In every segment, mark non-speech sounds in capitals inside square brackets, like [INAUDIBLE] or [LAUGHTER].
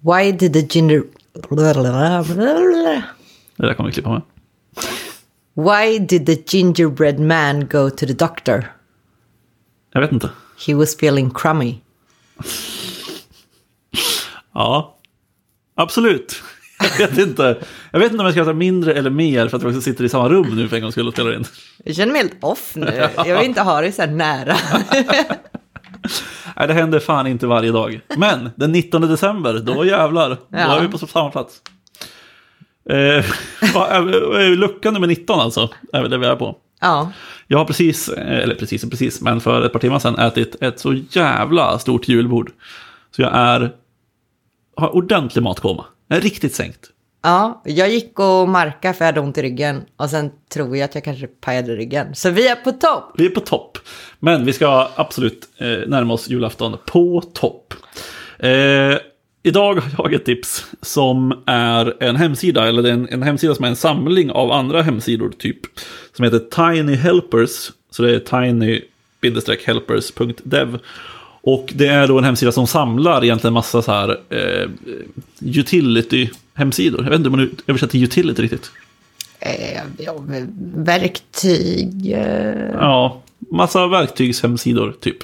Why did the ginger... Det där kommer vi klippa med. Why did the gingerbread man go to the doctor? Jag vet inte. He was feeling crummy. Ja, absolut. Jag vet inte. Jag vet inte om jag ska ta mindre eller mer för att vi också sitter i samma rum nu för en gångs skull och spelar in. Jag känner mig helt off nu. [LAUGHS] Jag vill inte ha det så här nära. Nej, det händer fan inte varje dag. Men den 19 december, då [LAUGHS] jävlar. Då Ja. är vi på samma plats. Eh, [LAUGHS] är- eh, lucka nummer 19 alltså, är det vi är på. Ja, Jag har precis, eh, eller precis precis, men för ett par timmar sedan ätit ett så jävla stort julbord. Så jag är, har ordentlig matkoma. Jag är riktigt sänkt ja, jag gick och marka för jag hade ont i ryggen. Och sen tror jag att jag kanske pajade ryggen. Så vi är på topp. Vi är på topp. Men vi ska absolut eh, närma oss julafton på topp. Eh, idag har jag ett tips som är en hemsida, eller det är en, en hemsida som är en samling av andra hemsidor typ. Som heter Tiny Helpers, så det är tiny-helpers.dev. Och det är då en hemsida som samlar egentligen massa så här eh, utility-hemsidor. Jag vet inte om man översätter till utility riktigt. Eh, ja, verktyg. Eh, Ja, massa verktygshemsidor typ.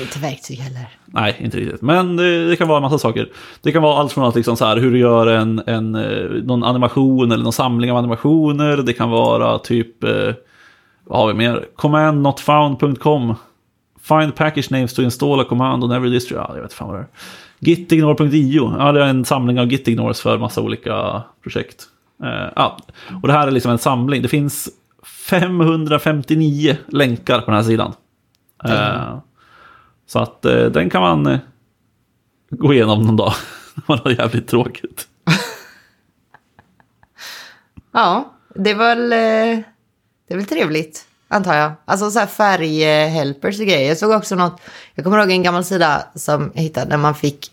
inte verktyg heller. Nej, inte riktigt. Men det, det kan vara en massa saker. Det kan vara allt från att liksom så här, hur du gör en, en, eh, någon animation eller någon samling av animationer. Det kan vara typ, eh, vad har vi mer? Commandnotfound.com. Find package names to install a command on every distro. Ja, jag vet fan vad det är. Gitignore.io. Ja, det är en samling av gitignores för massa olika projekt. Eh, ja. Och det här är liksom en samling. Det finns 559 länkar på den här sidan. Eh, så att eh, den kan man eh, gå igenom någon dag. När man har jävligt tråkigt. [LAUGHS] Ja, det är väl, eh, det är väl trevligt, antar jag. Alltså så här färghelpers eh, och grejer. Jag såg också något, jag kommer ihåg en gammal sida som jag hittade där man fick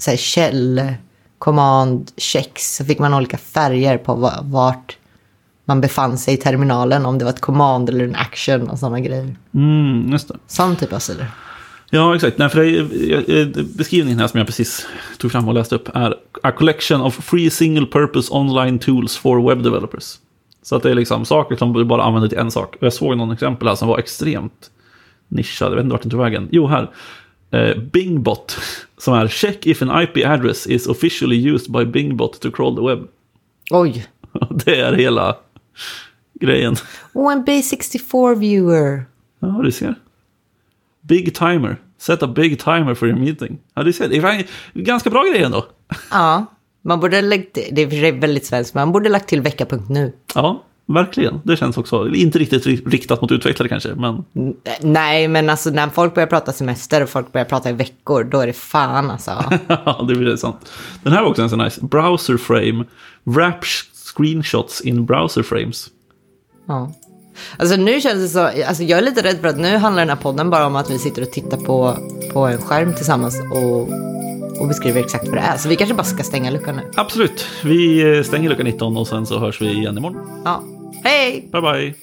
så här käll, command, checks. Så fick man olika färger på va- vart man befann sig i terminalen. Om det var ett command eller en action och sådana grejer. Mm, just det. Sån typ av sidor. Ja, exakt. Nej, för det, beskrivningen här som jag precis tog fram och läste upp är A collection of free single purpose online tools for web developers. Så att det är liksom saker som du bara använder till en sak. Jag såg någon exempel här som var extremt nischad. Jag vet inte vart den tog vägen. Jo, här. Eh, Bingbot. [LAUGHS] Som är check if an IP address is officially used by Bingbot to crawl the web. [LAUGHS] Oj. [LAUGHS] Det är hela grejen. Och en B64 viewer. Ja, du ser. Big timer. Set a big timer for your meeting. Ja, du ser. Det är ganska bra grejer ändå. Ja, man borde lagt, det är väldigt svenskt, man borde lagt till vecka.nu. Ja, verkligen. Det känns också, inte riktigt ri- riktat mot utvecklare kanske, men Nej, men alltså när folk börjar prata semester och folk börjar prata i veckor, då är det fan alltså. [LAUGHS] ja, det blir sant. Den här var också en sån nice. Browser frame. Wrap screenshots in browser frames. Ja. Alltså nu känns det så, alltså jag är lite rädd för att nu handlar den här podden bara om att vi sitter och tittar på, på en skärm tillsammans och, och beskriver exakt vad det är. Så vi kanske bara ska stänga luckan nu. Absolut. Vi eh, stänger lucka 19 och sen så hörs vi igen imorgon. Ja. Hej! Bye bye.